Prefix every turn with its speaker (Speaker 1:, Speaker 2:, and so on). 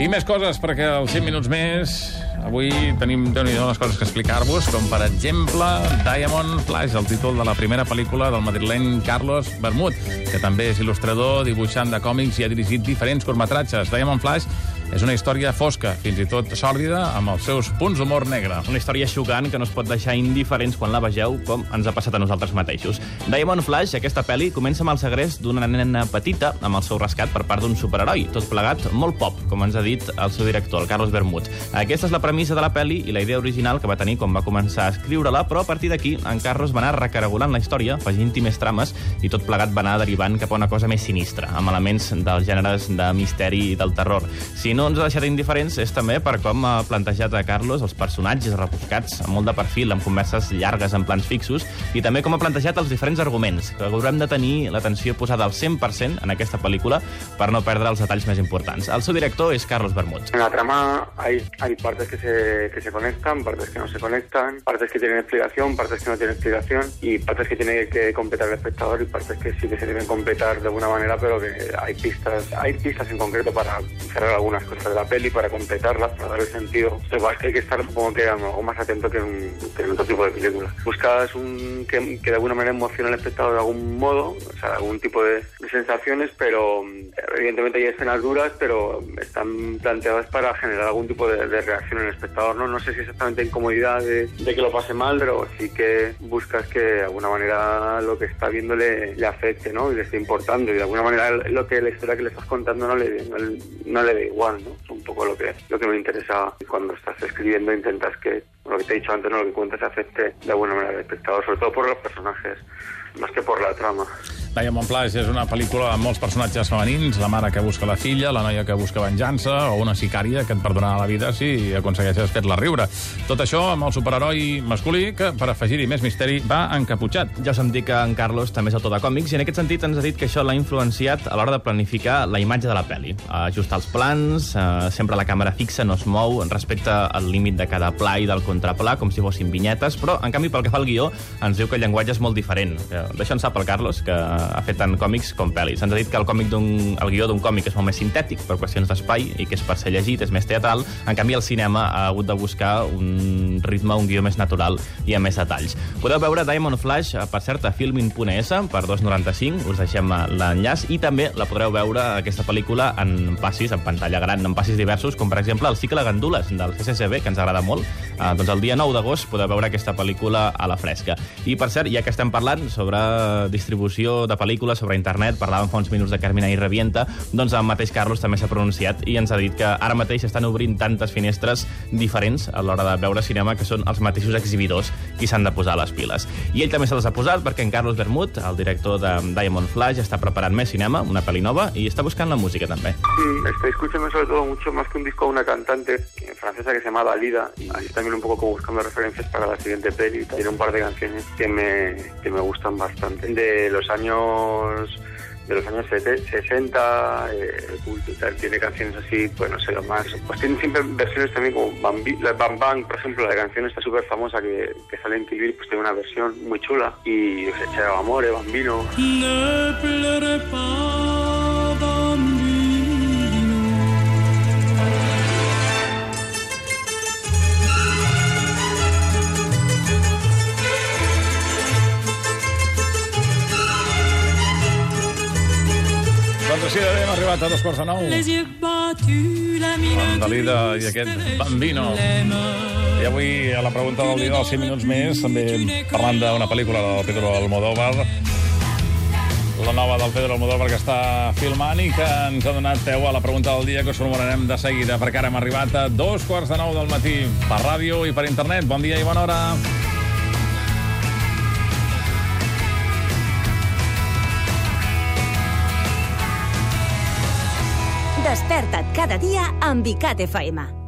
Speaker 1: I més coses, perquè als 5 minuts més avui tenim, déu nhi les coses que explicar-vos, com per exemple Diamond Flash, el títol de la primera pel·lícula del madrileny Carlos Bermud, que també és il·lustrador, dibuixant de còmics i ha dirigit diferents curtmetratges. Diamond Flash és una història fosca, fins i tot sòrdida, amb els seus punts d'humor negre.
Speaker 2: Una història xocant que no es pot deixar indiferents quan la vegeu, com ens ha passat a nosaltres mateixos. Diamond Flash, aquesta pel·li, comença amb el segrest d'una nena petita amb el seu rescat per part d'un superheroi, tot plegat molt pop, com ens ha dit el seu director, el Carlos Bermud. Aquesta és la premissa de la pel·li i la idea original que va tenir quan va començar a escriure-la, però a partir d'aquí en Carlos va anar recarregulant la història, afegint-hi més trames, i tot plegat va anar derivant cap a una cosa més sinistra, amb elements dels gèneres de misteri i del terror. Si no no ens ha deixat indiferents és també per com ha plantejat a Carlos els personatges rebuscats, amb molt de perfil, amb converses llargues en plans fixos, i també com ha plantejat els diferents arguments, que haurem de tenir l'atenció posada al 100% en aquesta pel·lícula per no perdre els detalls més importants. El seu director és Carlos Bermud.
Speaker 3: En la trama hay, hay partes que se, que se conectan, partes que no se conectan, partes que tienen explicación, partes que no tienen explicación, y partes que tiene que completar el espectador y partes que sí que se deben completar de alguna manera, pero que hay pistas, hay pistas en concreto para cerrar algunas cosas la peli para completarla, para darle sentido. Que hay que estar como que algo más atento que en, que en otro tipo de películas. Buscas un que, de alguna manera emocione al espectador de algún modo, o sea, algún tipo de, sensaciones, pero evidentemente hay escenas duras, pero están planteadas para generar algún tipo de, reacción en el espectador. ¿no? no sé si exactamente incomodidad de, de, que lo pase mal, pero sí que buscas que de alguna manera lo que está viendo le, le afecte ¿no? y le esté importando y de alguna manera lo que la historia que le estás contando no le, no, no le da igual. ¿No? un poco lo que, lo que me interesa cuando estás escribiendo, intentas que lo que te he dicho antes, no lo que cuentas afecte de alguna manera al espectador, sobre todo por los personajes, más que por la trama.
Speaker 1: Diamond Flash és una pel·lícula amb molts personatges femenins, la mare que busca la filla, la noia que busca venjança o una sicària que et perdonarà la vida si aconsegueixes fer-la riure. Tot això amb el superheroi masculí que, per afegir-hi més misteri, va encaputxat.
Speaker 2: Ja us hem dit que en Carlos també és autor de còmics i en aquest sentit ens ha dit que això l'ha influenciat a l'hora de planificar la imatge de la pel·li. Ajustar els plans, eh, sempre la càmera fixa no es mou, respecte al límit de cada pla i del contrapla, com si fossin vinyetes, però, en canvi, pel que fa al guió, ens diu que el llenguatge és molt diferent. D'això en sap el Carlos, que ha fet tant còmics com pel·lis. Ens ha dit que el, còmic el guió d'un còmic és molt més sintètic per qüestions d'espai i que és per ser llegit, és més teatral. En canvi, el cinema ha hagut de buscar un ritme, un guió més natural i amb més detalls. Podeu veure Diamond Flash, per cert, a filmin.es per 2,95, us deixem l'enllaç, i també la podreu veure, aquesta pel·lícula, en passis, en pantalla gran, en passis diversos, com per exemple el cicle Gandules del CCCB, que ens agrada molt. Eh, doncs el dia 9 d'agost podeu veure aquesta pel·lícula a la fresca. I, per cert, ja que estem parlant sobre distribució de pel·lícules sobre internet, parlàvem fa uns minuts de Carmina i Revienta, doncs el mateix Carlos també s'ha pronunciat i ens ha dit que ara mateix estan obrint tantes finestres diferents a l'hora de veure cinema que són els mateixos exhibidors qui s'han de posar les piles. I ell també se les ha posat perquè en Carlos Bermud, el director de Diamond Flash, està preparant més cinema, una pel·li nova, i està buscant la música també.
Speaker 3: Sí, estoy escuchando sobre todo mucho más que un disco una cantante francesa que se llama Dalida, y así también un poco como buscando referencias para la siguiente peli. Tiene un par de canciones que me, que me gustan bastante. De los años de los años 60, eh, culto, tal, tiene canciones así, pues no sé, lo más. Pues tienen siempre versiones también como Bambi, la Bam Bang, por ejemplo, la canción está súper famosa que, sale en TV, pues tiene una versión muy chula. Y o sea, Amore, Bambino.
Speaker 1: Hem arribat a dos quarts de nou.
Speaker 4: Les yeux battus, la mine
Speaker 1: Dalida i aquest Bambino. I avui, a la pregunta del dia dels 5 minuts més, també parlant d'una pel·lícula del Pedro Almodóvar, la nova del Pedro Almodóvar que està filmant i que ens ha donat peu a la pregunta del dia que us formularem de seguida, perquè ara hem arribat a dos quarts de nou del matí per ràdio i per internet. Bon dia i bona hora.
Speaker 5: Desperta't cada dia amb ICAT FM.